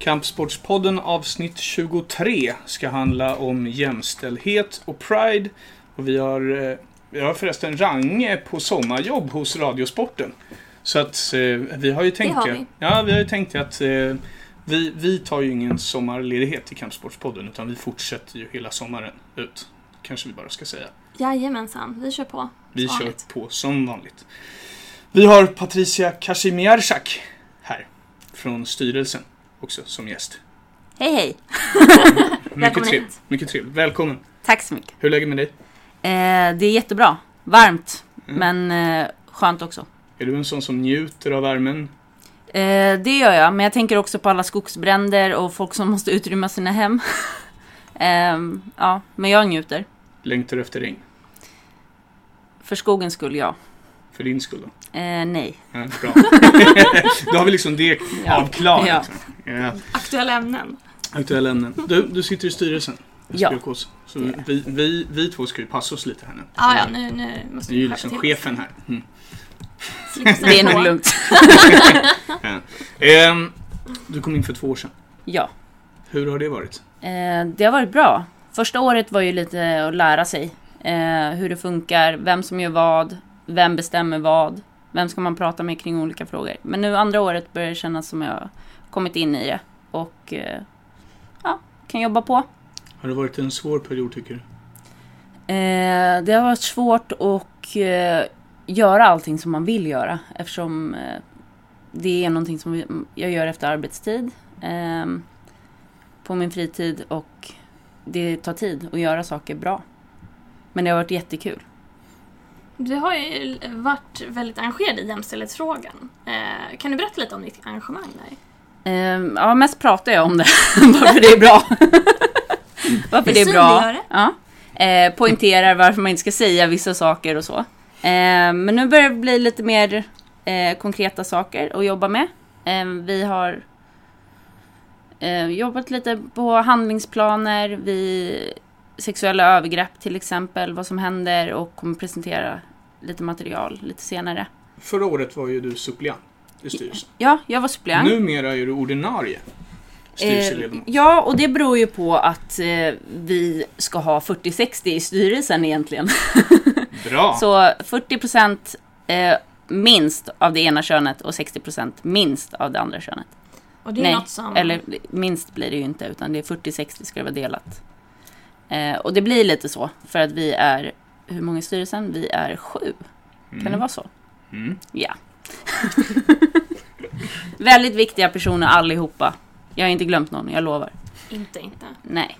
Kampsportspodden avsnitt 23 ska handla om jämställdhet och Pride. Och vi har, eh, vi har förresten Range på sommarjobb hos Radiosporten. Så att eh, vi har ju tänkt... har vi. Ja, vi har ju tänkt att eh, vi, vi tar ju ingen sommarledighet i Kampsportspodden utan vi fortsätter ju hela sommaren ut. Kanske vi bara ska säga. Jajamensan, vi kör på. Vi kör på som vanligt. Vi har Patricia Kazimierczak här från styrelsen också som gäst. Hej hej! Mycket trevligt. Mycket trevligt. Välkommen. Tack så mycket. Hur är läget med dig? Eh, det är jättebra. Varmt, Mm. men eh, skönt också. Är du en sån som njuter av värmen? Eh, det gör jag, men jag tänker också på alla skogsbränder och folk som måste utrymma sina hem. Ehm, ja, men jag njuter. Längtar du efter regn? För skogens skull, ja. För din skull då? Eh, nej. Ja, bra. då har vi liksom det Ja. avklarat. Ja. Ja. Aktuella ämnen. Aktuella ämnen. Du, du sitter i styrelsen. Ja. SPKs. Så Det. vi, vi, vi två ska ju passa oss lite här nu. Ja, ja, nu, nu måste Du är ju liksom till chefen här. Mm. Det är nog lugnt. Ja. Ehm, du kom in för två år sedan. Ja. Hur har det varit? Eh, det har varit bra. Första året var ju lite att lära sig eh, hur det funkar, vem som gör vad, vem bestämmer vad, vem ska man prata med kring olika frågor. Men nu andra året börjar det kännas som jag kommit in i det och eh, ja, kan jobba på. Har det varit en svår period tycker du? Eh, det har varit svårt att eh, göra allting som man vill göra eftersom eh, det är någonting som jag gör efter arbetstid eh, på min fritid och det tar tid att göra saker bra. Men det har varit jättekul. Du har ju varit väldigt engagerad i jämställdhetsfrågan. Eh, kan du berätta lite om ditt engagemang där? Eh, ja, mest pratar jag om det, varför det är bra. varför det är bra. Ja. Eh, poängterar varför man inte ska säga vissa saker och så. Eh, men nu börjar det bli lite mer eh, konkreta saker att jobba med. Vi har eh, jobbat lite på handlingsplaner, vid sexuella övergrepp till exempel, vad som händer och kommer presentera lite material lite senare. Förra året var ju du suppleant i styrelsen. Ja, jag var suppleant. Numera är du ordinarie styrelseledamot. Eh, ja, och det beror ju på att eh, vi ska ha 40-60 i styrelsen egentligen. Bra! Så 40% eh, minst av det ena könet och 60% minst av det andra könet. Och det är Nej, något som... eller minst blir det ju inte, utan det är 40-60 ska det vara delat. Eh, och det blir lite så, för att vi är, hur många i styrelsen? Vi är sju. Kan det vara så? Mm. Ja. Väldigt viktiga personer allihopa. Jag har inte glömt någon, jag lovar. Inte, inte. Nej.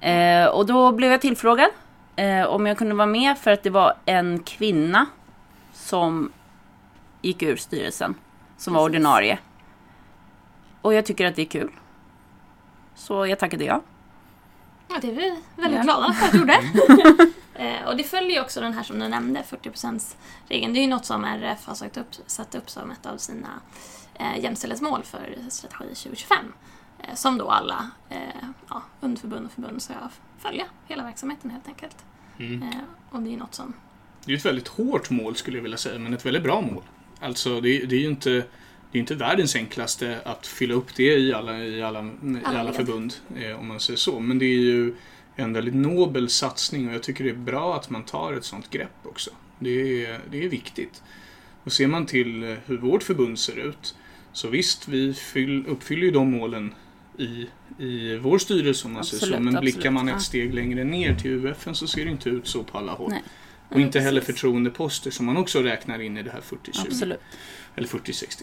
Eh, och då blev jag tillfrågad eh, om jag kunde vara med för att det var en kvinna som gick ur styrelsen. Som var Precis. ordinarie. Och jag tycker att det är kul. Så jag tackade ja. Ja, det är vi väldigt Ja. glada för att du gjorde. eh, och det följer ju också den här som du nämnde, 40%-regeln. Det är ju något som RF har sagt upp, satt upp som ett av sina eh, jämställdhetsmål för strategi 2025. Eh, som då alla eh, ja, underförbund och förbund ska följa hela verksamheten helt enkelt. Mm. Eh, och det är något som... Det är ett väldigt hårt mål skulle jag vilja säga, men ett väldigt bra mål. Alltså det, är- det är ju inte, det är inte världens enklaste att fylla upp det i alla, i alla, i Alla förbund, eh, om man säger så. Men det är ju en väldigt nobel satsning och jag tycker det är bra att man tar ett sånt grepp också. Det är, det är viktigt. Och ser man till hur vårt förbund ser ut, så visst, vi fyll, uppfyller ju de målen i, i vår styrelse om man säger så. Absolut, Men absolut, blickar man ett ja. steg längre ner till UFN så ser det inte ut så på alla håll. Nej. Och inte heller förtroendeposter som man också räknar in i det här 40-20. Absolut. Eller 40-60.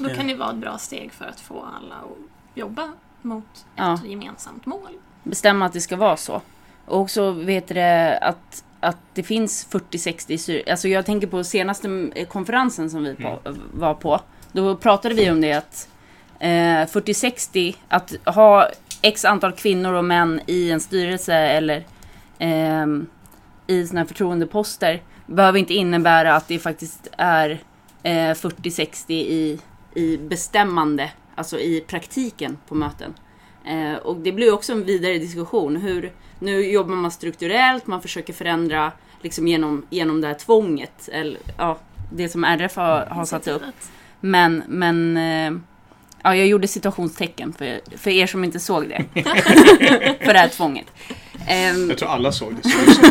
Då Ja. kan det vara ett bra steg för att få alla att jobba mot Ja. ett gemensamt mål. Bestämma att det ska vara så. Och också vet det att, att det finns 40-60 i styr- Alltså jag tänker på senaste eh, konferensen som vi på, var på. Då pratade vi om det att eh, 40-60, att ha x antal kvinnor och män i en styrelse eller ehm, i såna här förtroendeposter behöver inte innebära att det faktiskt är eh, 40-60 i, i bestämmande, alltså i praktiken på möten. Eh, och det blir också en vidare diskussion. Hur, nu jobbar man strukturellt, man försöker förändra liksom genom, genom det här tvånget. Eller, ja, det som RF har, har satt upp. Men, men eh, Ja, jag gjorde situationstecken för, för er som inte såg det. för det här tvånget. Ehm, Jag tror alla såg det. Så.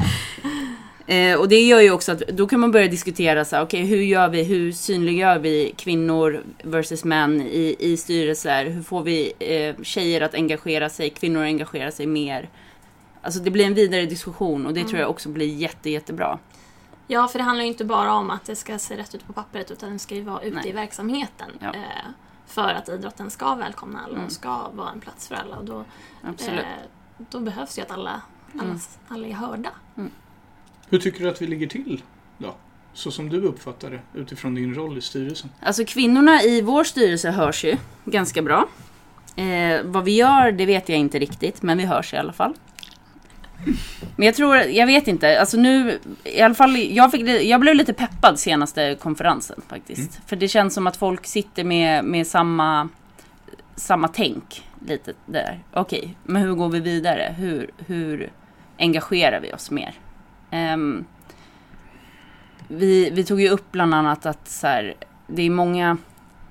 Eh, och det gör ju också att då kan man börja diskutera så här, okej hur gör vi, hur synliggör vi kvinnor versus män i, i styrelser? Hur får vi eh, tjejer att engagera sig, kvinnor att engagera sig mer? Alltså det blir en vidare diskussion och det tror jag också blir jätte, jättebra. Ja, för det handlar ju inte bara om att det ska se rätt ut på pappret utan det ska ju vara ute Nej. i verksamheten. Ja. Eh, för att idrotten ska välkomna alla Mm. och ska vara en plats för alla. Och då. Mm. eh, då behövs ju att alla, alla, alla är hörda. Hur tycker du att vi ligger till då? Så som du uppfattar det utifrån din roll i styrelsen. Alltså kvinnorna i vår styrelse hörs ju ganska bra. Eh, vad vi gör, det vet jag inte riktigt, men vi hörs i alla fall. Men jag tror, jag vet inte, alltså nu, i alla fall, jag, fick, jag blev lite peppad senaste konferensen faktiskt. För det känns som att folk sitter med, med samma, samma tänk lite där. Okej, men hur går vi vidare? Hur, hur engagerar vi oss mer? Um, vi, vi tog ju upp bland annat att så här, det är många,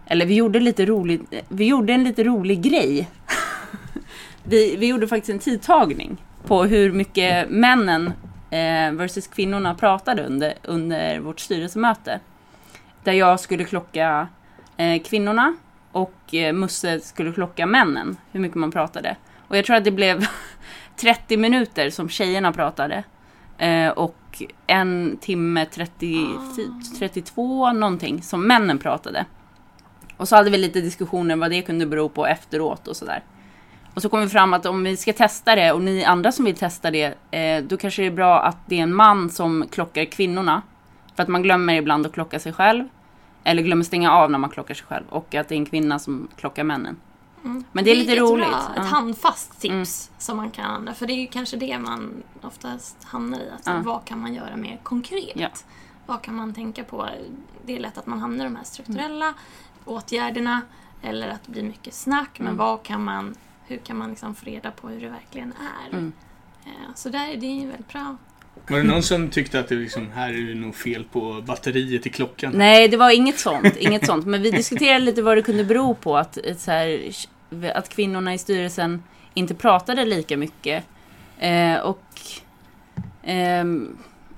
eller vi gjorde lite roligt, vi gjorde en lite rolig grej. vi, vi gjorde faktiskt en tidtagning på hur mycket männen eh, versus kvinnorna pratade under, under vårt styrelsemöte. Där jag skulle klocka eh, kvinnorna och eh, Musse skulle klocka männen, hur mycket man pratade. Och jag tror att det blev 30 minuter som tjejerna pratade. Eh, och en timme 30, 32 någonting som männen pratade. Och så hade vi lite diskussioner vad det kunde bero på efteråt och sådär. Och så kom vi fram att om vi ska testa det och ni andra som vill testa det, eh, då kanske det är bra att det är en man som klockar kvinnorna. För att man glömmer ibland att klocka sig själv. Eller glömmer stänga av när man klockar sig själv. Och att det är en kvinna som klockar männen. Mm. Men det är lite jättebra, roligt. Ett. Mm. handfast tips som man kan använda. För det är ju kanske det man oftast hamnar i. Att Ja. Vad kan man göra mer konkret? Ja. Vad kan man tänka på? Det är lätt att man hamnar i de här strukturella åtgärderna. Eller att det blir mycket snack. Men Mm. vad kan man, hur kan man liksom få reda på hur det verkligen är? Mm. Eh, Så där, det är ju väldigt bra. Var det någon som tyckte att det liksom, här är det nog fel på batteriet i klockan? Nej, det var inget sånt. Inget sånt. Men vi diskuterade lite vad det kunde bero på. Att, så här, att kvinnorna i styrelsen inte pratade lika mycket. Eh, och eh,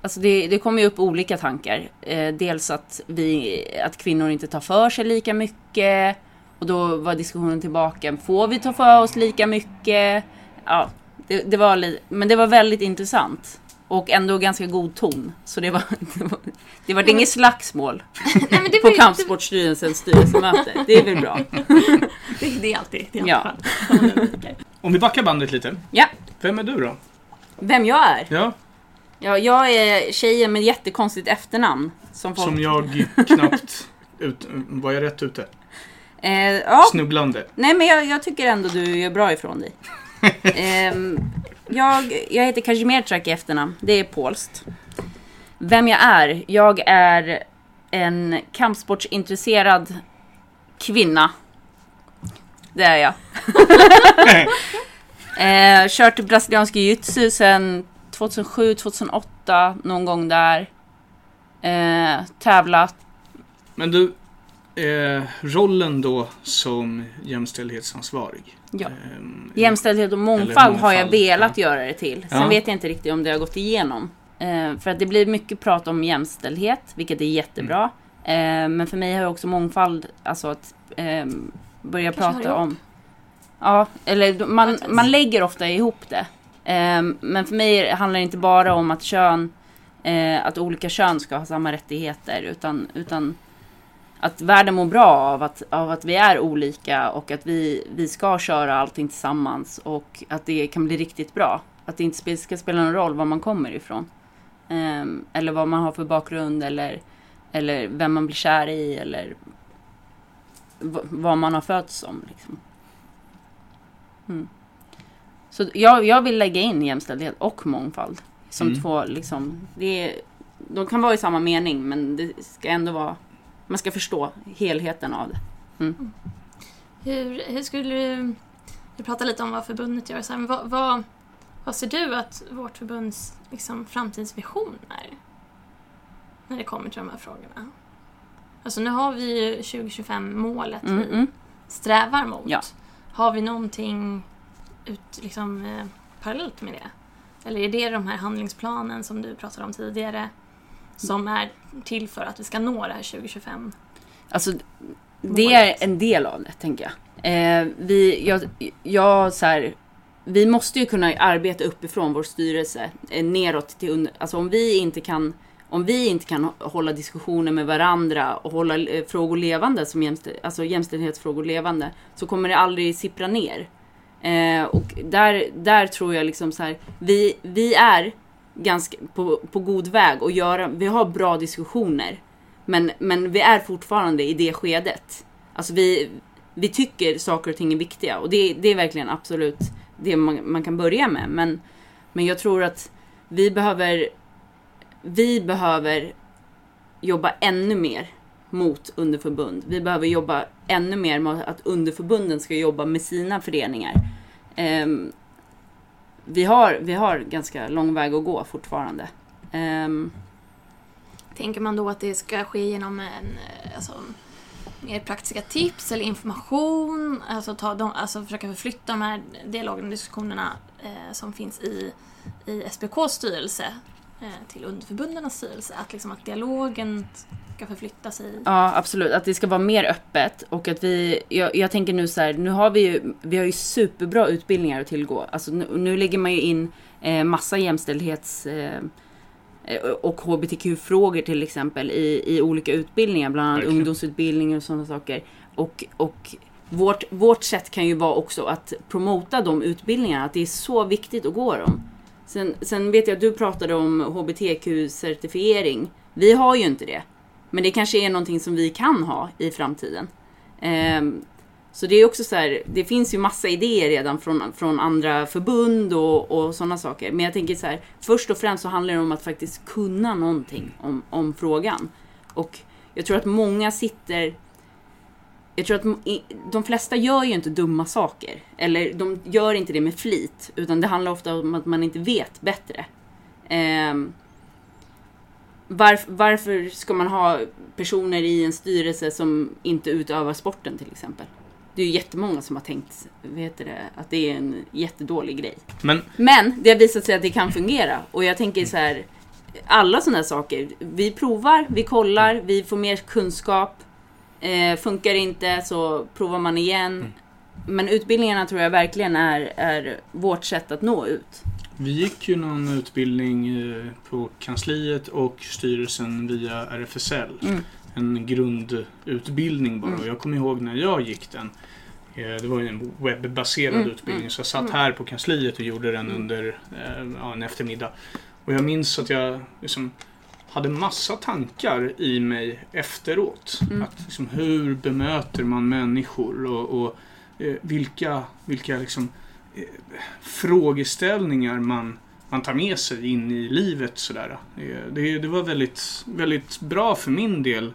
alltså det, det kommer ju upp olika tankar. Eh, dels att, vi, att kvinnor inte tar för sig lika mycket. Och då var diskussionen tillbaka. Får vi ta för oss lika mycket? Ja, det, det var li- men det var väldigt intressant. Och ändå ganska god ton. Så det var, det var, det var inget slagsmål Nej, men det, på var Kampsportsstyrelsens styrelsemöte. Det är väl bra. det, det är alltid, det är Ja. Om vi backar bandet lite. Ja, Vem är du då? vem jag är? Ja, Ja, jag är tjejen med jättekonstigt efternamn. Som folk... som jag knappt... Ut, var jag rätt ute? Eh, ja, Snubblande. nej men jag, jag tycker ändå du gör bra ifrån dig. Ehm, jag, jag heter Kazimierczak i efternamn. Det är polskt. Vem jag är? Jag är en kampsportsintresserad kvinna. Det är jag. eh, kört brasiliansk jiu-jitsu sedan 2007, 2008, någon gång där. Eh, tävlat. Men du, eh, rollen då som jämställdhetsansvarig. Ja. Ehm, Jämställdhet och mångfald, mångfald, har jag velat ja. göra det till. Sen Ja. vet jag inte riktigt om det har gått igenom. Eh, för att det blir mycket prat om jämställdhet, vilket är jättebra. Mm. Eh, men för mig har också mångfald, alltså att eh, börja Kanske prata om... Ja, eller man, man lägger ofta ihop det. Eh, men för mig handlar det inte bara om att kön, eh, att olika kön ska ha samma rättigheter, utan, utan att världen mår bra av att, av att vi är olika och att vi, vi ska köra allting tillsammans och att det kan bli riktigt bra. Att det inte ska spela någon roll var man kommer ifrån. Ehm, eller vad man har för bakgrund eller, eller vem man blir kär i eller vad man har fötts som. Liksom. Mm. Så jag, jag vill lägga in jämställdhet och mångfald som Mm. två, liksom, det de kan vara i samma mening men det ska ändå vara, man ska förstå helheten av det. Hur, hur skulle du... Vi pratade lite om vad förbundet gör. Så här, men vad, vad, vad ser du att vårt förbunds liksom, framtidsvision är? När det kommer till de här frågorna. Alltså nu har vi ju 2025-målet Mm, vi mm. strävar mot. Ja. Har vi någonting ut, liksom, eh, parallellt med det? Eller är det de här handlingsplanen som du pratade om tidigare som är till för att vi ska nå det här 2025? Alltså, det är en del av det, tänker jag. Eh, vi, jag, jag så här, vi måste ju kunna arbeta uppifrån vår styrelse eh, neråt till under, Alltså om vi inte kan om vi inte kan hålla diskussioner med varandra och hålla eh, frågor levande, som jämställ, alltså jämställdhetsfrågor levande, så kommer det aldrig sippra ner. Eh, och där, där tror jag liksom så här, vi, vi är ganska på, på god väg att göra, vi har bra diskussioner. Men, men vi är fortfarande i det skedet. Alltså vi, vi tycker saker och ting är viktiga och det, det är verkligen absolut det man, man kan börja med. Men, men jag tror att vi behöver, vi behöver jobba ännu mer mot underförbund. Vi behöver jobba ännu mer med att underförbunden ska jobba med sina föreningar. Um, vi, har, vi har ganska lång väg att gå fortfarande. Um, Tänker man då att det ska ske genom en, eh, alltså, mer praktiska tips eller information? Alltså, ta de, alltså försöka förflytta de här dialogerna och diskussionerna eh, som finns i, i SPKs styrelse till underförbundens styrelse? Att, liksom, att dialogen ska förflytta sig? Ja, absolut. Att det ska vara mer öppet och att vi, jag, jag tänker nu så här, nu har vi ju, vi har ju superbra utbildningar att tillgå. Alltså nu, nu lägger man ju in eh, massa jämställdhets eh, eh, och hbtq-frågor till exempel i, i olika utbildningar, bland annat Verkligen. ungdomsutbildning och sådana saker. Och, och vårt, vårt sätt kan ju vara också att promota de utbildningarna, att det är så viktigt att gå dem. Sen, sen vet jag att du pratade om hbtq-certifiering. Vi har ju inte det. Men det kanske är någonting som vi kan ha i framtiden. Um, så det är också så här, det finns ju massa idéer redan från, från andra förbund och, och sådana saker. Men jag tänker så här, först och främst så handlar det om att faktiskt kunna någonting om, om frågan. Och jag tror att många sitter jag tror att de flesta gör ju inte dumma saker. Eller de gör inte det med flit. Utan det handlar ofta om att man inte vet bättre. Ehm, varf, varför ska man ha personer i en styrelse som inte utövar sporten till exempel? Det är ju jättemånga som har tänkt vet det, att det är en jättedålig grej. Men Men det har visat sig att det kan fungera. Och jag tänker så här, alla sådana här saker. Vi provar, vi kollar, vi får mer kunskap. Eh, funkar inte så provar man igen. Men utbildningarna tror jag verkligen är, är vårt sätt att nå ut. vi gick ju någon utbildning eh, på kansliet och styrelsen via RFSL. Mm. En grundutbildning bara. Mm. Jag kommer ihåg när jag gick den. eh, Det var ju en webbaserad Mm, utbildning mm, så jag satt mm. här på kansliet och gjorde den under eh, ja, en eftermiddag. Och jag minns att jag liksom hade massa tankar i mig efteråt. Mm. Att liksom, hur bemöter man människor och, och eh, vilka, vilka liksom, eh, frågeställningar man, man tar med sig in i livet. Sådär. Eh, det, det var väldigt, väldigt bra för min del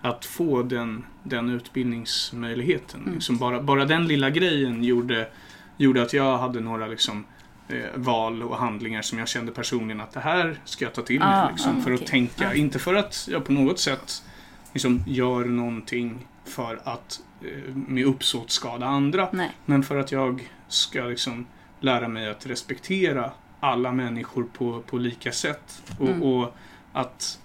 att få den, den utbildningsmöjligheten. Mm. Liksom bara, bara den lilla grejen gjorde, gjorde att jag hade några liksom, val och handlingar som jag kände personligen att det här ska jag ta till mig. Ah, liksom, ah, för att okej. tänka, Ah. inte för att jag på något sätt liksom, gör någonting för att eh, med uppsåt skada andra. Nej. Men för att jag ska liksom lära mig att respektera alla människor på, på lika sätt. Och, Mm. och att,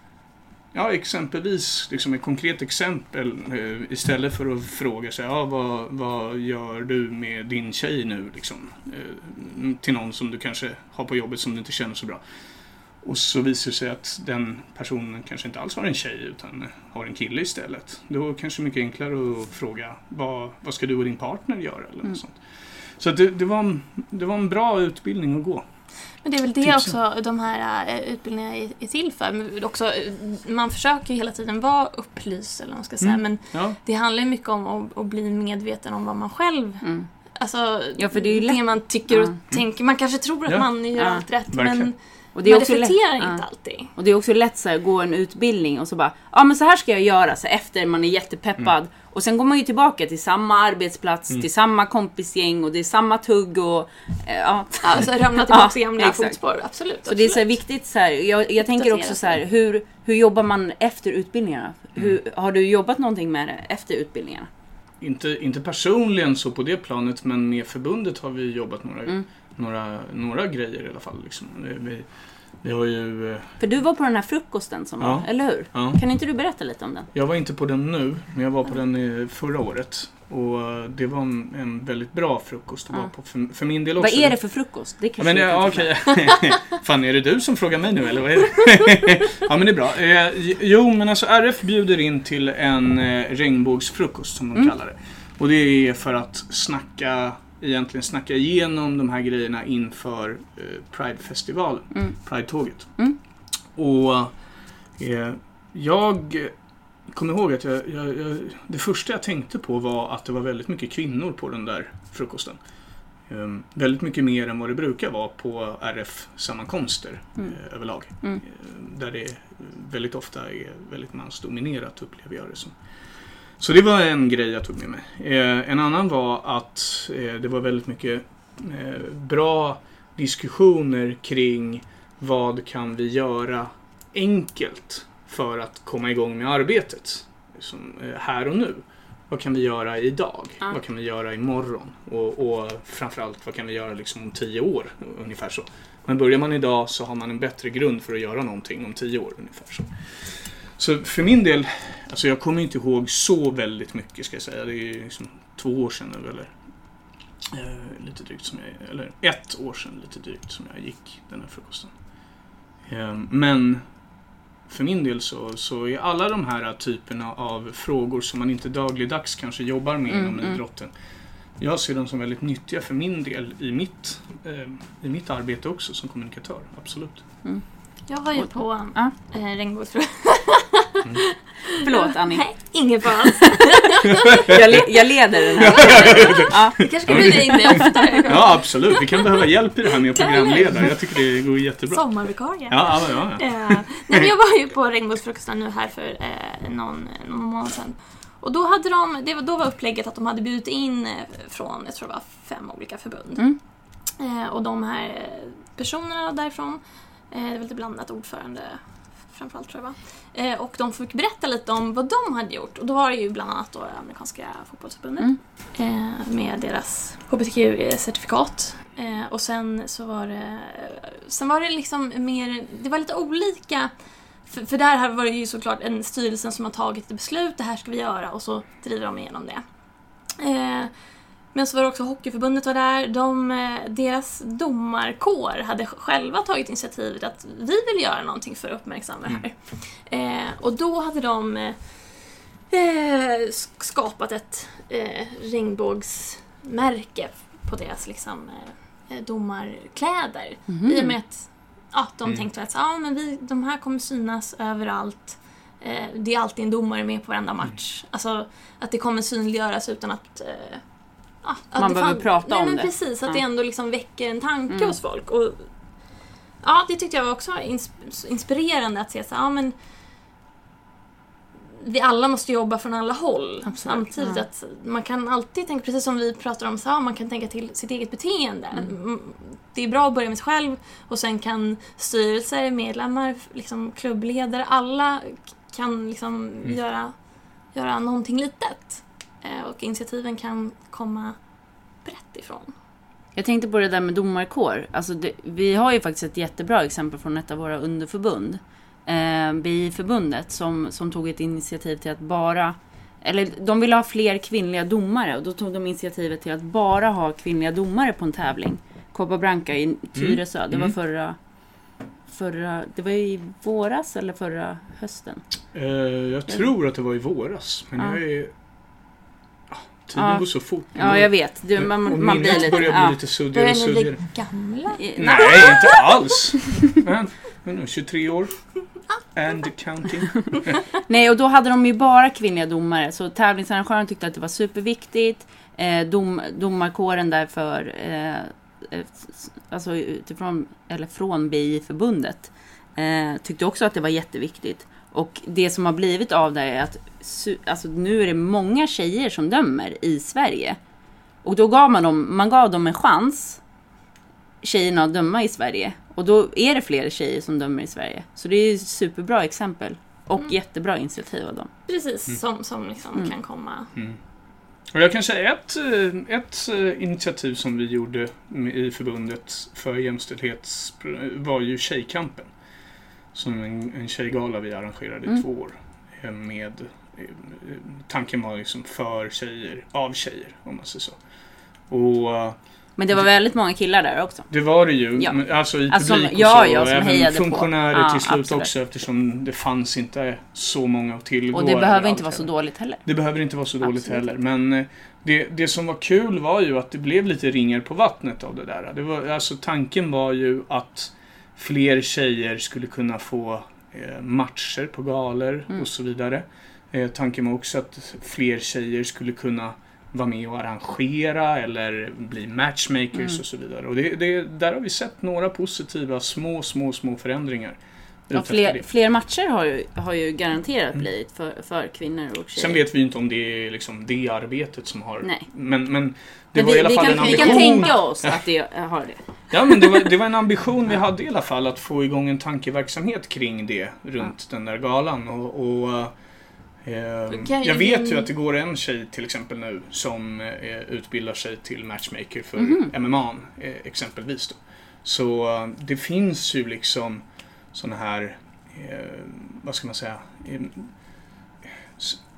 ja exempelvis, liksom ett konkret exempel eh, istället för att fråga sig, ja vad, vad gör du med din tjej nu liksom? Eh, till någon som du kanske har på jobbet som du inte känner så bra. Och så visar det sig att den personen kanske inte alls har en tjej utan har en kille istället. Då kanske det är mycket enklare att fråga vad, vad ska du och din partner göra? Eller Mm. något sånt. Så det, det, var en, det var en bra utbildning att gå. Men det är väl det Typ också de här eh, utbildningarna är, till för. Men också, eh, man försöker ju hela tiden vara upplyst, eller vad man ska säga. Mm. Men Ja, det handlar ju mycket om att, att bli medveten om vad man själv Mm. Alltså, Ja, för det är ju lätt- man tycker och Ja. tänker. Man kanske tror att Ja. man gör Ja, allt rätt, verkligen. men Och det är Man också lätt- reflekterar ja. inte alltid. Och det är också lätt så här, gå en utbildning och så bara, ja men så här ska jag göra, så efter man är jättepeppad. Och sen går man ju tillbaka till samma arbetsplats, till samma kompisgäng och det är samma tugg och eh, ja. Alltså ramla tillbaka Ja, i gamla exakt. fotspår, absolut. Så det är så viktigt så här, jag, jag tänker också så här, hur, hur jobbar man efter utbildningarna? Hur, har du jobbat någonting med det efter utbildningarna? Inte, inte personligen så på det planet, men med förbundet har vi jobbat några, Mm. Några, några grejer i alla fall. Liksom. Vi, vi, har ju... eh, För du var på den här frukosten som Ja. var, eller hur? Ja, Kan inte du berätta lite om den? jag var inte på den nu, men jag var på den eh, förra året. Och eh, det var en, en väldigt bra frukost att Ja. vara på för, för min del också. Vad är det för frukost? Det kanske men, ja, okej. Fan, är det du som frågar mig nu eller vad är det? ja, men det är bra. Eh, jo, men alltså RF bjuder in till en regnbågsfrukost som de Mm. kallar det. Och det är för att snacka, egentligen snacka igenom de här grejerna inför eh, Pride-festivalen, Mm. Pride-tåget. Mm. Och eh, jag kommer ihåg att jag, jag, jag, det första jag tänkte på var att det var väldigt mycket kvinnor på den där frukosten. Um, väldigt mycket mer än vad det brukar vara på RF-sammankomster Mm. eh, överlag. Mm. Eh, där det väldigt ofta är väldigt mansdominerat upplever jag det som. Så det var en grej jag tog med mig. Eh, en annan var att eh, det var väldigt mycket eh, bra diskussioner kring vad kan vi göra enkelt för att komma igång med arbetet som, här och nu. Vad kan vi göra idag? Ja. Vad kan vi göra imorgon? Och, och framförallt vad kan vi göra liksom om tio år? Ungefär så. Men börjar man idag så har man en bättre grund för att göra någonting om tio år. Ungefär så. Så för min del, alltså jag kommer inte ihåg så väldigt mycket ska jag säga. Det är liksom två år sedan nu eller eh, lite drygt som jag, eller ett år sedan lite drygt som jag gick den här frukosten. Eh, men för min del så, så är alla de här typerna av frågor som man inte dagligdags kanske jobbar med Mm, inom mm. idrotten. Jag ser dem som väldigt nyttiga för min del i mitt, eh, i mitt arbete också som kommunikatör. Absolut. Jag var ju på Ja. eh, regnbågsfrukost. Förlåt Annie. Nej, ingen fara alls. Jag, le, jag leder den här. Ja. Vi kanske ska bjuda in dig oftare. Ja, absolut. Vi kan behöva hjälp i det här med att programleda. Jag tycker det går jättebra. Sommarvikarie. Ja, ja, ja. Eh, nej, men jag var ju på regnbågsfrukosten nu här för eh, någon, någon månad sedan. Och då, hade de, det var, då var upplägget att de hade bjudit in eh, från, jag tror det var fem olika förbund. Mm. Eh, och de här personerna därifrån, eh, det var lite blandat ordförande framförallt tror jag va. Eh, och de fick berätta lite om vad de hade gjort. Och då var det ju bland annat då amerikanska fotbollsförbundet. Mm. Eh, med deras HBTQ-certifikat. Eh, och sen så var det, sen var det liksom mer, det var lite olika. För, för där var det ju såklart en styrelsen som har tagit ett beslut, det här ska vi göra och så driver de igenom det. Eh, men så var det också Hockeyförbundet var där. De, eh, deras domarkår hade själva tagit initiativet att vi vill göra någonting för att uppmärksamma det här. Eh, och då hade de eh, eh, sk- skapat ett eh, regnbågsmärke på deras liksom, eh, eh, domarkläder. Mhm. I och med att ja, de Mm. tänkte att ja, men vi, de här kommer synas överallt. Det är alltid en domare med på varenda match. Alltså att det kommer synliggöras utan att... Ja, att Man behöver prata nej, om men det. Precis, att Ja. det ändå liksom väcker en tanke Mm. hos folk. Och, ja, det tyckte jag var också ins- inspirerande att se så ja men vi alla måste jobba från alla håll. Absolut, Samtidigt ja. att man kan alltid tänka, precis som vi pratar om, så här, man kan tänka till sitt eget beteende. Mm. Mm, Det är bra att börja med sig själv och sen kan styrelser, medlemmar, liksom klubbledare, alla kan liksom Mm. göra, göra någonting litet. Eh, Och initiativen kan komma brett ifrån. Jag tänkte på det där med domarkår. Alltså det, vi har ju faktiskt ett jättebra exempel från ett av våra underförbund. Eh, BI-förbundet som, som tog ett initiativ till att bara... Eller de ville ha fler kvinnliga domare och då tog de initiativet till att bara ha kvinnliga domare på en tävling. Copa Branca i Tyresö. Det var Mm. förra... Förra... Det var ju i våras eller förra hösten. Eh, jag tror att det var i våras. Men Ja. jag är... Tiden Ja. går så fort. Ja, jag vet. Du, Och man, man blir lite... börjar bli Ja. lite suddigare Börjar och ni suddigare. bli gamla? Nej. Inte alls! Men, men nu, 23 år. And counting. Nej, och då hade de ju bara kvinnliga domare. Så tävlingsarrangören tyckte att det var superviktigt. Eh, dom, domarkåren därför eh, eh, alltså utifrån, eller från BI-förbundet, eh, tyckte också att det var jätteviktigt. Och det som har blivit av det är att alltså, nu är det många tjejer som dömer i Sverige. Och då gav man dem, man gav dem en chans, tjejerna att döma i Sverige. Och då är det fler tjejer som dömer i Sverige. Så det är ett superbra exempel. Och jättebra initiativ av dem. Precis, som, som liksom Mm. kan komma. Och jag kan säga ett, eh, ett eh, initiativ som vi gjorde i förbundet för jämställdhet var ju Tjejkampen. Som en, en tjejgala vi arrangerade i Mm. två år. eh, Med, eh, tanken var liksom för tjejer, av tjejer om man säger så. Och eh, Men det var väldigt många killar där också. det var det ju. Ja. men Alltså i Alltså, publik och ja, så. ja, som även på. funktionärer Ja, till slut absolut. också eftersom det fanns inte så många att tillgå. Och det behöver inte vara så dåligt heller. Det behöver inte vara så dåligt Absolut. heller. Men det, det som var kul var ju att det blev lite ringar på vattnet av det där. Det var, alltså, tanken var ju att fler tjejer skulle kunna få eh, matcher på galor Mm. och så vidare. Eh, tanken var också att fler tjejer skulle kunna vara med och arrangera eller bli matchmakers Mm. och så vidare. Och det, det, där har vi sett några positiva små, små, små förändringar. Ja, fler, fler matcher har ju, har ju garanterat blivit för, för kvinnor och tjejer. Sen vet vi inte om det är liksom det arbetet som har... Nej. Men, men det Men var vi, i alla vi, fall kan, en vi ambition. kan tänka oss att det har det. Ja, men det var, det var en ambition vi hade i alla fall att få igång en tankeverksamhet kring det runt den där galan. Och, och eh, kan ju jag vet vi- ju att det går en tjej till exempel nu som eh, utbildar sig till matchmaker för Mhm. MMA eh, exempelvis. Då. Så eh, det finns ju liksom sådana här, eh, vad ska man säga, eh,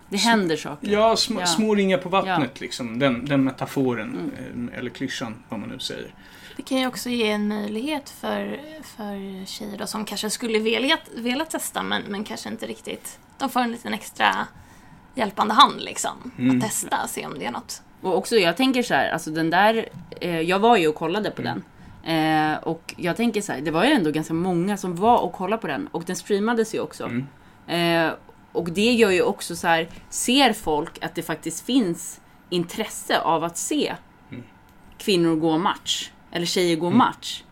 Det händer saker. Ja, sm Ja. små ringar på vattnet liksom. Den, den metaforen, Mm. eh, eller klyschan, vad man nu säger. Det kan ju också ge en möjlighet för, för tjejer då, som kanske skulle vilja, vilja testa men, men kanske inte riktigt. De får en liten extra hjälpande hand liksom. Mm. Att testa, se om det är något. Och också, jag tänker så här, alltså den där, eh, jag var ju och kollade på den. Eh, och jag tänker så här, det var ju ändå ganska många som var och kollade på den. Och den streamades ju också. Mm. Eh, och det gör ju också så här, ser folk att det faktiskt finns intresse av att se Mm. kvinnor gå match. Eller tjejer gå Mm. match.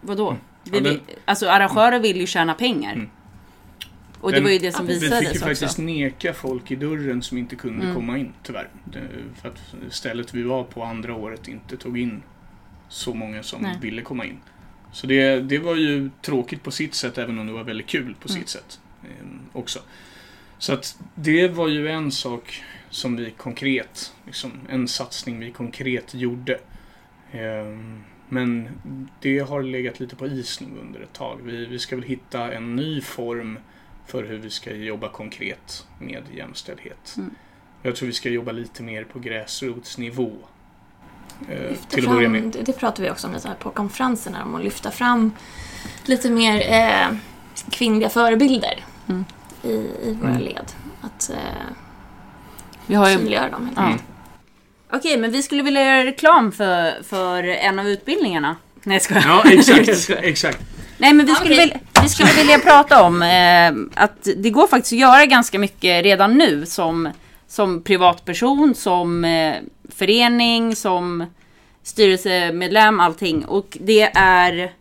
Vadå? Vi Ja, den- vill, alltså arrangörer vill ju tjäna pengar. Mm. Och det var ju det som Ja, Vi visades fick ju också. faktiskt neka folk i dörren som inte kunde Mm. komma in, tyvärr. Det, för att stället vi var på andra året inte tog in så många som Nej. ville komma in. Så det, det var ju tråkigt på sitt sätt, även om det var väldigt kul på Mm. sitt sätt eh, också. Så att det var ju en sak som vi konkret, liksom, en satsning vi konkret gjorde. Ehm, Men det har legat lite på is nu under ett tag. Vi, vi ska väl hitta en ny form för hur vi ska jobba konkret med jämställdhet. Mm. Jag tror vi ska jobba lite mer på gräsrotsnivå. Eh, till att börja med. det, det pratar vi också om lite här på konferenserna, om att lyfta fram lite mer eh, kvinnliga förebilder Mm. i, i våra Mm. led. Att eh, Vi har ju synliggöra dem. helt Ja. enkelt. Okej, men vi skulle vilja göra reklam för, för en av utbildningarna. Nej, jag skojar. Ja, exakt. exakt. Nej, men vi skulle, okej. vilja, vi skulle vilja prata om eh, att det går faktiskt att göra ganska mycket redan nu som, som privatperson, som eh, förening, som styrelsemedlem, allting. Och det är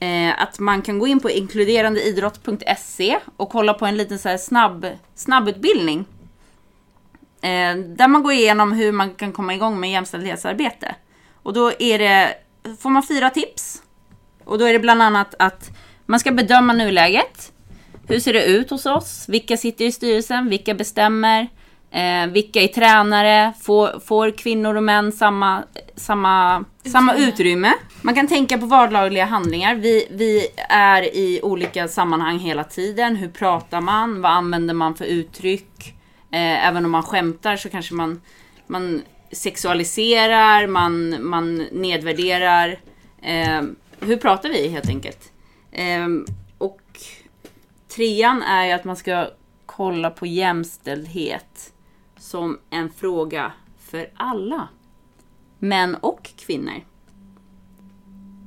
eh, att man kan gå in på inkluderandeidrott.se och kolla på en liten så här snabb, snabbutbildning. Eh, där man går igenom hur man kan komma igång med jämställdhetsarbete. Och då är det, får man fyra tips. Och då är det bland annat att man ska bedöma nuläget. Hur ser det ut hos oss? Vilka sitter i styrelsen? Vilka bestämmer? Eh, vilka är tränare? Får, får kvinnor och män samma, samma, samma Utrymme. utrymme? Man kan tänka på vardagliga handlingar. Vi, vi är i olika sammanhang hela tiden. Hur pratar man? Vad använder man för uttryck? Eh, även om man skämtar så kanske man, man sexualiserar, man, man nedvärderar. Eh, hur pratar vi helt enkelt? Eh, och trean är ju att man ska kolla på jämställdhet som en fråga för alla. Män och kvinnor.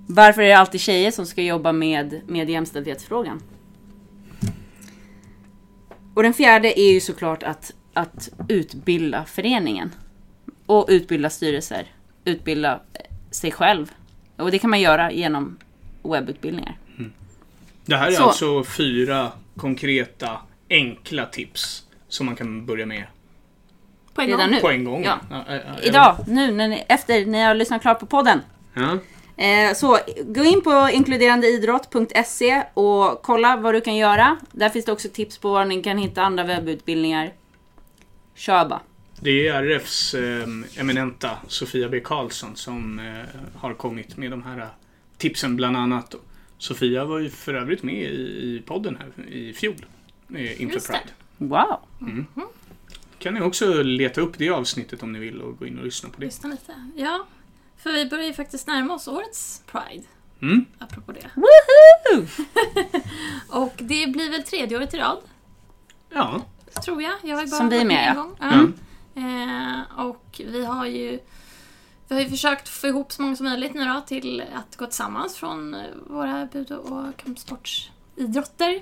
Varför är det alltid tjejer som ska jobba med, med jämställdhetsfrågan? Och den fjärde är ju såklart att, att utbilda föreningen. Och utbilda styrelser. utbilda eh, sig själv. Och det kan man göra genom webbutbildningar. Det här är Så. alltså fyra konkreta, enkla tips som man kan börja med På en Redan gång. nu. på en gång. Ja. Ja, ja, ja, Idag, nu, när ni, efter ni har lyssnat klart på podden. Ja. Eh, så gå in på inkluderandeidrott.se och kolla vad du kan göra. Där finns det också tips på var ni kan hitta andra webbutbildningar. Kör bara. Det är RFs eh, eminenta Sofia B. Karlsson som eh, har kommit med de här tipsen bland annat. Sofia var ju för övrigt med i, i podden här i fjol. Eh, inför. Pride. Wow. Kan ni också leta upp det avsnittet om ni vill och gå in och lyssna på det. Lyssna lite. Ja, för vi börjar ju faktiskt närma oss årets Pride. Mm. Apropå det. Woohoo! Och det blir väl tredje året i rad, Ja. tror jag. Jag har ju bara Som vi varit med, en ja. gång. Mm. Eh, och vi har ju vi har ju försökt få ihop så många som möjligt nu då till att gå tillsammans från eh, våra bud och kampsportsidrotter.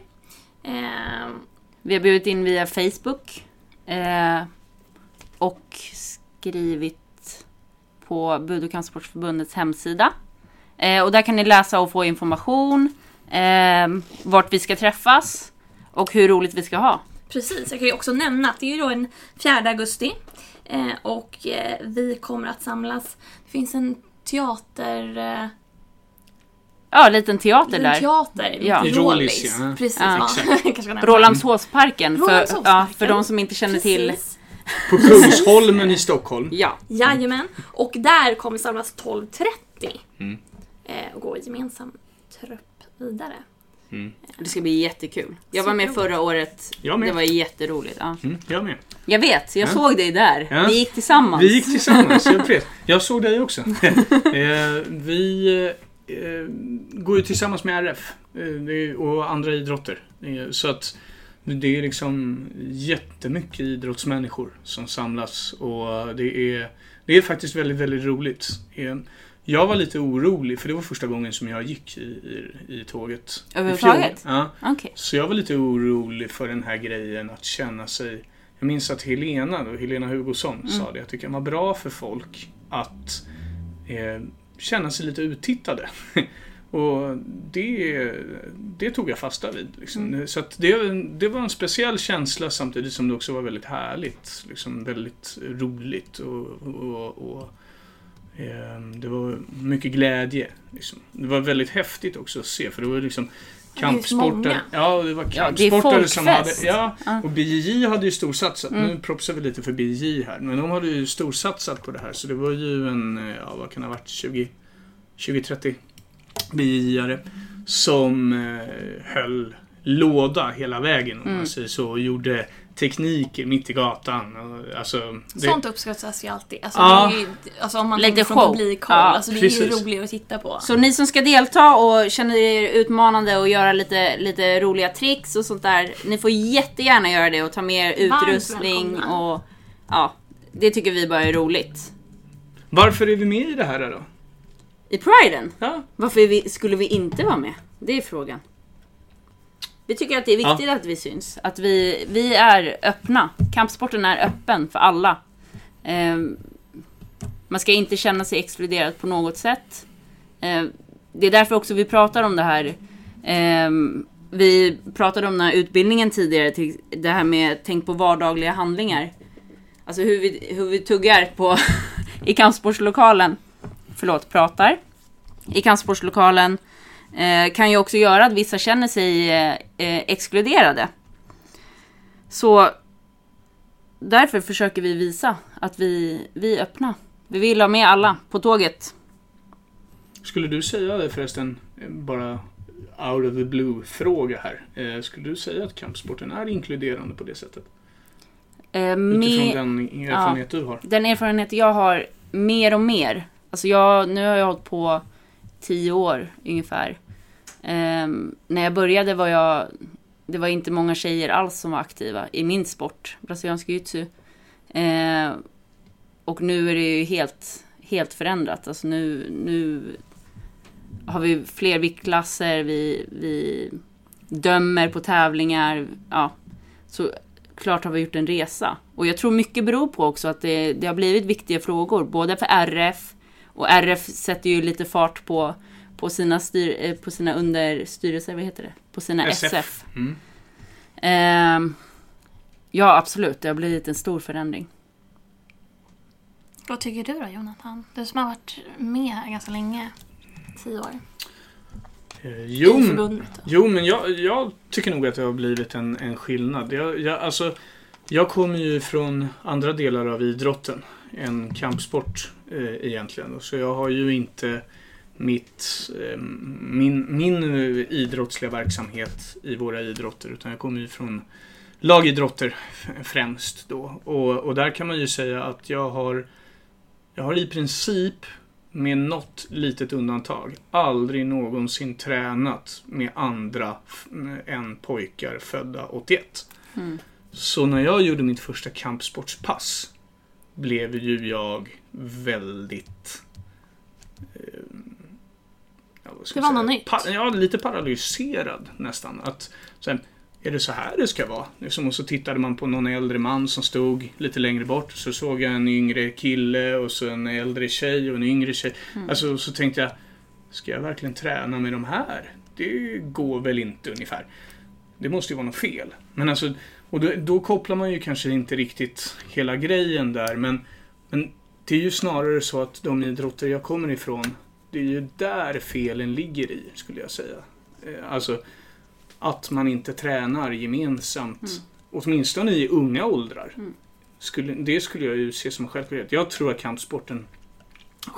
Eh, Vi har bjudit in via Facebook. Eh, och skrivit på Bud och kampsportsförbundets hemsida. Eh, och där kan ni läsa och få information. Eh, vart vi ska träffas. Och hur roligt vi ska ha. Precis, jag kan ju också nämna att det är ju då en 4 augusti. Eh, och eh, vi kommer att samlas. Det finns en teater... Eh, Eh, Ja, en liten teater en där. teater. Ja. I Rålis, ja. Precis, Ja. ja. För, ja, för de som inte känner till. Precis. På Kungsholmen i Stockholm. Ja. Jajamän. Och där kommer samlas 12.30. Mm. Eh, och gå i gemensam trupp vidare. Det ska bli jättekul. Jag var med förra året. Det var jätteroligt. Ja. Mm, jag med. Jag vet, jag Ja. såg dig där. Ja. Vi gick tillsammans. Vi gick tillsammans, jag vet. Jag såg dig också. eh, vi eh, går ju tillsammans med RF eh, och andra idrotter. Eh, så att det är liksom jättemycket idrottsmänniskor som samlas och det är, det är faktiskt väldigt, väldigt roligt. Eh, jag var lite orolig för det var första gången som jag gick i, i, i tåget. Överhuvudtaget? Ja. Okej. Så jag var lite orolig för den här grejen att känna sig... Jag minns att Helena, då, Helena Hugosson sa det, att det kan vara bra för folk att eh, känna sig lite uttittade. Och det, det tog jag fasta vid. Liksom. Så att det, det var en speciell känsla samtidigt som det också var väldigt härligt. Liksom väldigt roligt och, och, och eh, det var mycket glädje. Liksom. Det var väldigt häftigt också att se för det var liksom Många. Ja, det var Ja, kampsportare som hade... Ja, Ja. och BJJ hade ju storsatsat. Mm. Nu propsar vi lite för BJJ här. Men de hade ju storsatsat på det här. Så det var ju en, ja vad kan det ha varit, 20 20-30 BJJ-are som eh, höll låda hela vägen om Mm. man säger så. Och gjorde tekniker mitt i gatan. Alltså, det, Sånt uppskattas ju alltid. Alltså, Ja. det är ju, alltså om man Lite tänker från publikhåll. Ja, alltså, det är ju precis. roligt att titta på. Så ni som ska delta och känner er utmanande och göra lite, lite roliga tricks och sånt där. Ni får jättegärna göra det och ta med er utrustning och ja, det tycker vi bara är roligt. varför är vi med i det här då? I priden, Ja, varför vi, skulle vi inte vara med? Det är frågan. Vi tycker att det är viktigt att vi syns. Att vi, vi är öppna. Kampsporten är öppen för alla. Ehm, man ska inte känna sig exkluderad på något sätt. Ehm, det är därför också vi pratar om det här. Ehm, vi pratade om den här utbildningen tidigare, till det här med tänk på vardagliga handlingar. Alltså hur vi, hur vi tuggar på i kampsportslokalen. Förlåt, pratar. I kampsportslokalen eh, kan ju också göra att vissa känner sig eh, eh, exkluderade. Så därför försöker vi visa att vi, vi är öppna. Vi vill ha med alla på tåget. Skulle du säga det förresten, eh, bara out of the blue-fråga här. Eh, skulle du säga att kampsporten är inkluderande på det sättet? Eh, Utifrån med, den erfarenhet du har. den erfarenhet jag har mer och mer. Alltså jag, nu har jag hållit på tio år ungefär. Ehm, när jag började var jag, det var inte många tjejer alls som var aktiva i min sport, brasiliansk jiu-jitsu. Ehm, och nu är det ju helt, helt förändrat. Alltså nu, nu har vi fler viktklasser, vi, vi dömer på tävlingar. Ja, så klart har vi gjort en resa. Och jag tror mycket beror på också att det, det har blivit viktiga frågor, både för RF och RF sätter ju lite fart på, på, sina, styr, eh, på sina understyrelser, vad heter det? På sina SF. SF. Mm. Ehm, ja, absolut. Det har blivit en stor förändring. Vad tycker du då Jonathan? Du som har varit med här ganska länge. Tio år. Eh, Jo. Jo, men jag, jag tycker nog att det har blivit en, en skillnad. Jag, jag, alltså, jag kommer ju från andra delar av idrotten än kampsport eh, egentligen. Så jag har ju inte mitt, eh, min, min eh, idrottsliga verksamhet i våra idrotter. Utan jag kommer ju från lagidrotter främst då. Och, och där kan man ju säga att jag har, jag har i princip med något litet undantag aldrig någonsin tränat med andra än pojkar födda 81. Mm. Så när jag gjorde mitt första kampsportspass blev ju jag väldigt... Eh, Det var något nytt. Ja, lite paralyserad nästan. Att, sen, är det så här det ska vara? Liksom, och så tittade man på någon äldre man som stod lite längre bort. Så såg jag en yngre kille och så en äldre tjej och en yngre tjej. Mm. Alltså, så tänkte jag, ska jag verkligen träna med de här? Det går väl inte ungefär. Det måste ju vara något fel. Men alltså, och då, då kopplar man ju kanske inte riktigt hela grejen där. Men, men det är ju snarare så att de idrotter jag kommer ifrån, det är ju där felen ligger i, skulle jag säga. Eh, Alltså, att man inte tränar gemensamt. Mm. Åtminstone i unga åldrar. Mm. Skulle, det skulle jag ju se som en självklarhet. Jag tror att kampsporten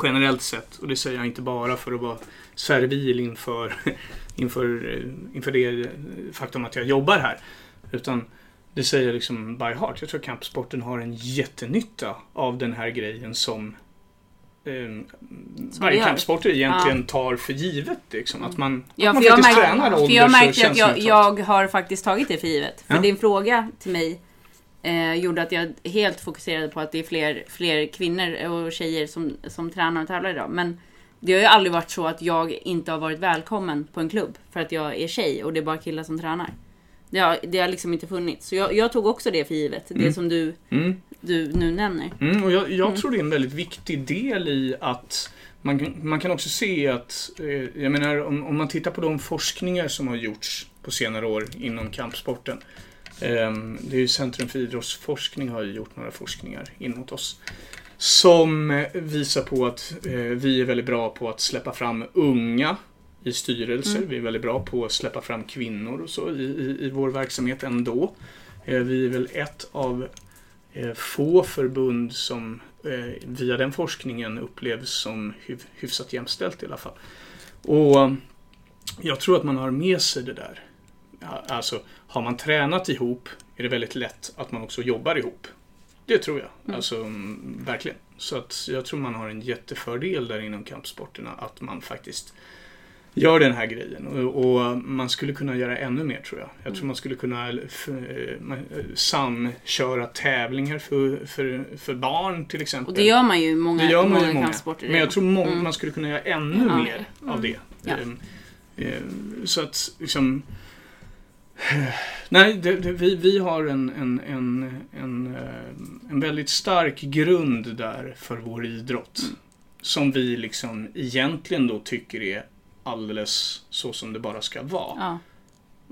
generellt sett, och det säger jag inte bara för att vara servil inför, inför, eh, inför det faktum att jag jobbar här. Utan det säger jag liksom by heart. Jag tror kampsporten har en jättenytta av den här grejen som eh, varje gör. kampsporter egentligen tar för givet. Liksom, att man, Ja, att man jag, faktiskt märkte, tränar för jag ålders och märkte att jag, jag har faktiskt tagit det för givet. För Ja. din fråga till mig eh, gjorde att jag helt fokuserade på att det är fler, fler kvinnor och tjejer som, som tränar och tävlar idag. Men det har ju aldrig varit så att jag inte har varit välkommen på en klubb för att jag är tjej och det är bara killar som tränar. Det har, det har liksom inte funnits. Så jag, jag tog också det för givet. Det Mm. som du, Mm. du nu nämner. Mm, och jag jag Mm. tror det är en väldigt viktig del i att man, man kan också se att, eh, jag menar om, om man tittar på de forskningar som har gjorts på senare år inom kampsporten. Eh, det är ju Centrum för idrottsforskning har ju gjort några forskningar inåt oss. Som eh, visar på att eh, vi är väldigt bra på att släppa fram unga i styrelser. Mm. Vi är väldigt bra på att släppa fram kvinnor och så i, i, i vår verksamhet ändå. Eh, vi är väl ett av eh, få förbund som eh, via den forskningen upplevs som hyf- hyfsat jämställt i alla fall. Och jag tror att man har med sig det där. Alltså, har man tränat ihop är det väldigt lätt att man också jobbar ihop. Det tror jag. Mm. Alltså, mm, verkligen. Så att jag tror man har en jättefördel där inom kampsporterna att man faktiskt gör den här grejen. Och, och man skulle kunna göra ännu mer tror jag. Jag tror Mm. man skulle kunna eh, man- eh, samköra tävlingar för, för, för barn till exempel. Och det gör man ju många, Det gör man ju många många. kampsporter. Men jag tror må- Mm. man skulle kunna göra ännu Ja. mer av det. Ja. Ehm, ehm, så att liksom... Nej, det, det, vi, vi har en, en, en, en, eh, en väldigt stark grund där för vår idrott. Mm. Som vi liksom egentligen då tycker är alldeles så som det bara ska vara. Ja.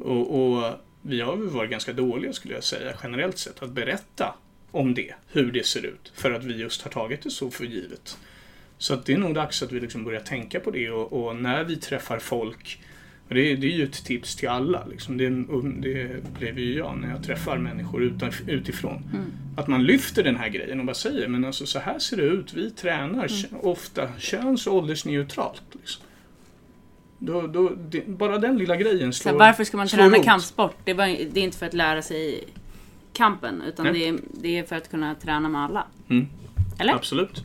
Och, och vi har väl varit ganska dåliga skulle jag säga generellt sett att berätta om det, hur det ser ut. För att vi just har tagit det så för givet. Så att det är nog dags att vi liksom börjar tänka på det och, och när vi träffar folk det, är- det är ju ett tips till alla. Liksom. Det, det blev ju jag när jag träffar människor utan, utifrån. Mm. Att man lyfter den här grejen och bara säger men alltså så här ser det ut. Vi tränar kö- ofta köns och åldersneutralt. Liksom. Då, då, det, bara den lilla grejen Så slår här, varför ska man träna kampsport? Det är, bara, det är inte för att lära sig kampen, utan det är, det är för att kunna träna med alla. Mm. Eller? Absolut.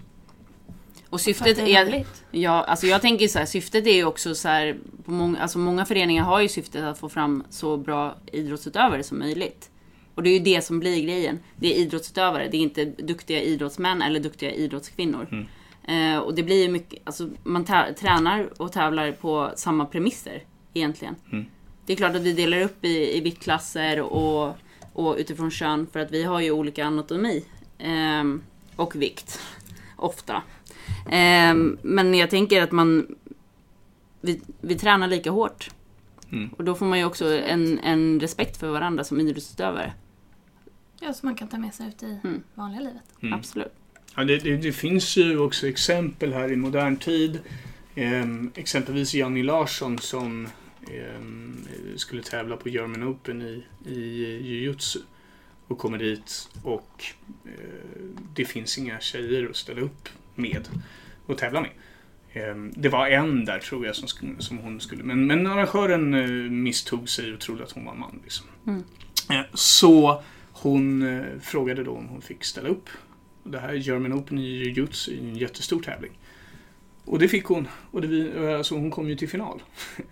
Och syftet det är är... Ja, alltså jag tänker så här, syftet är ju också så här, på många, alltså många föreningar har ju syftet att få fram så bra idrottsutövare som möjligt. Och det är ju det som blir grejen. Det är idrottsutövare, det är inte duktiga idrottsmän eller duktiga idrottskvinnor. Mm. Eh, och det blir ju mycket, alltså man tränar och tävlar på samma premisser egentligen. Mm. Det är klart att vi delar upp i, i viktklasser och, och utifrån kön för att vi har ju olika anatomi. ehm, och vikt. Ofta. Ehm, men jag tänker att man... Vi, vi tränar lika hårt. Mm. Och då får man ju också en, en respekt för varandra som idrottsutövare. Ja, som man kan ta med sig ut i Mm. vanliga livet. Mm. Absolut. Ja, det, det, det finns ju också exempel här i modern tid. Ehm, exempelvis Janni Larsson som ehm, skulle tävla på German Open i, i jujutsu. Och kommer dit och eh, det finns inga tjejer att ställa upp med och tävla med. Ehm, det var en där tror jag som, som hon skulle, men, men arrangören eh, misstog sig och trodde att hon var man. Liksom. Mm. Eh, så hon eh, frågade då om hon fick ställa upp. Det här German Open i jujutsu, en jättestor tävling. Och det fick hon. Och det, alltså hon kom ju till final.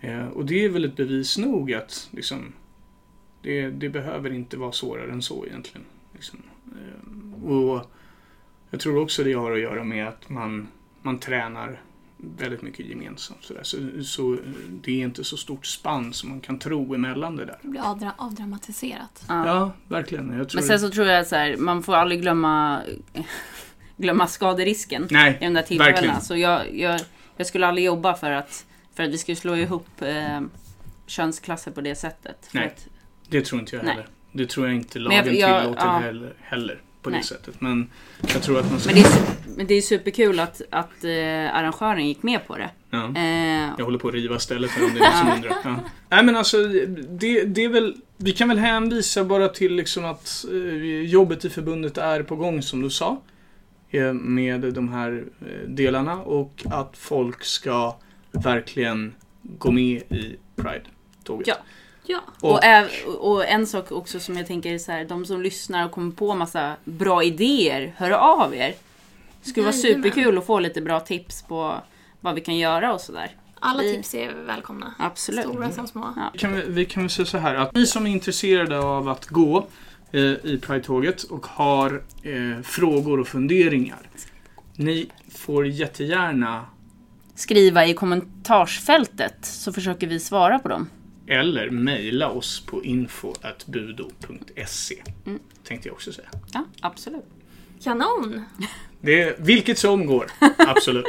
Eh, och det är väl ett bevis nog att liksom, det, det behöver inte vara svårare än så egentligen. Liksom. Eh, och jag tror också det har att göra med att man, man tränar väldigt mycket gemensamt. Så. Så, så det är inte så stort spann som man kan tro emellan det där. Det blir avdra- avdramatiserat. Ja. Ja, verkligen. Jag tror Men sen så tror jag att så här, man får aldrig glömma, glömma skaderisken Nej, i de där tillfällena. verkligen. Så jag, jag, jag skulle aldrig jobba för att, för att vi skulle slå ihop eh, könsklasser på det sättet. För Nej. Att, Det tror inte jag Nej. heller. Det tror jag inte lagen jag- jag- tillåter ja. heller, heller på Nej. det sättet. Men jag tror att man ska... men, det är, men det är superkul att, att eh, arrangören gick med på det. ja. Eh, Jag håller på att riva stället här om det är någon som undrar. Ja. Nej men alltså, det, det är väl... Vi kan väl hänvisa bara till liksom att eh, jobbet i förbundet är på gång som du sa. eh, Med de här eh, delarna och att folk ska verkligen gå med i Pride-tåget. Ja. Ja. Och, Och, och en sak också som jag tänker är så här, de som lyssnar och kommer på massa bra idéer, hör av er. Det skulle vara superkul att få lite bra tips på vad vi kan göra och sådär. Alla Vi- tips är välkomna. Absolut. Stora som små. Ja. Vi kan, vi kan väl säga så här att ni som är intresserade av att gå eh, i Pride-tåget och har eh, frågor och funderingar. Ni får jättegärna Skriva i kommentarsfältet så försöker vi svara på dem. Eller mejla oss på info.budo.se. Mm. Tänkte jag också säga. Ja, absolut. Kanon! Det är vilket som går. Absolut.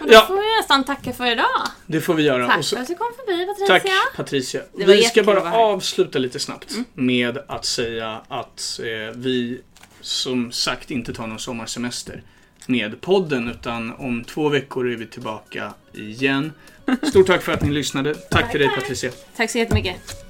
Och då Ja. får vi nästan tacka för idag. Det får vi göra. Tack så- för att du kom förbi Patricia. Tack Patricia. Vi ska bara. Mm. avsluta lite snabbt med att säga att eh, vi som sagt inte tar någon sommarsemester med podden utan om två veckor är vi tillbaka igen. Stort tack för att ni lyssnade. Tack till dig Patricia. Tack så jättemycket.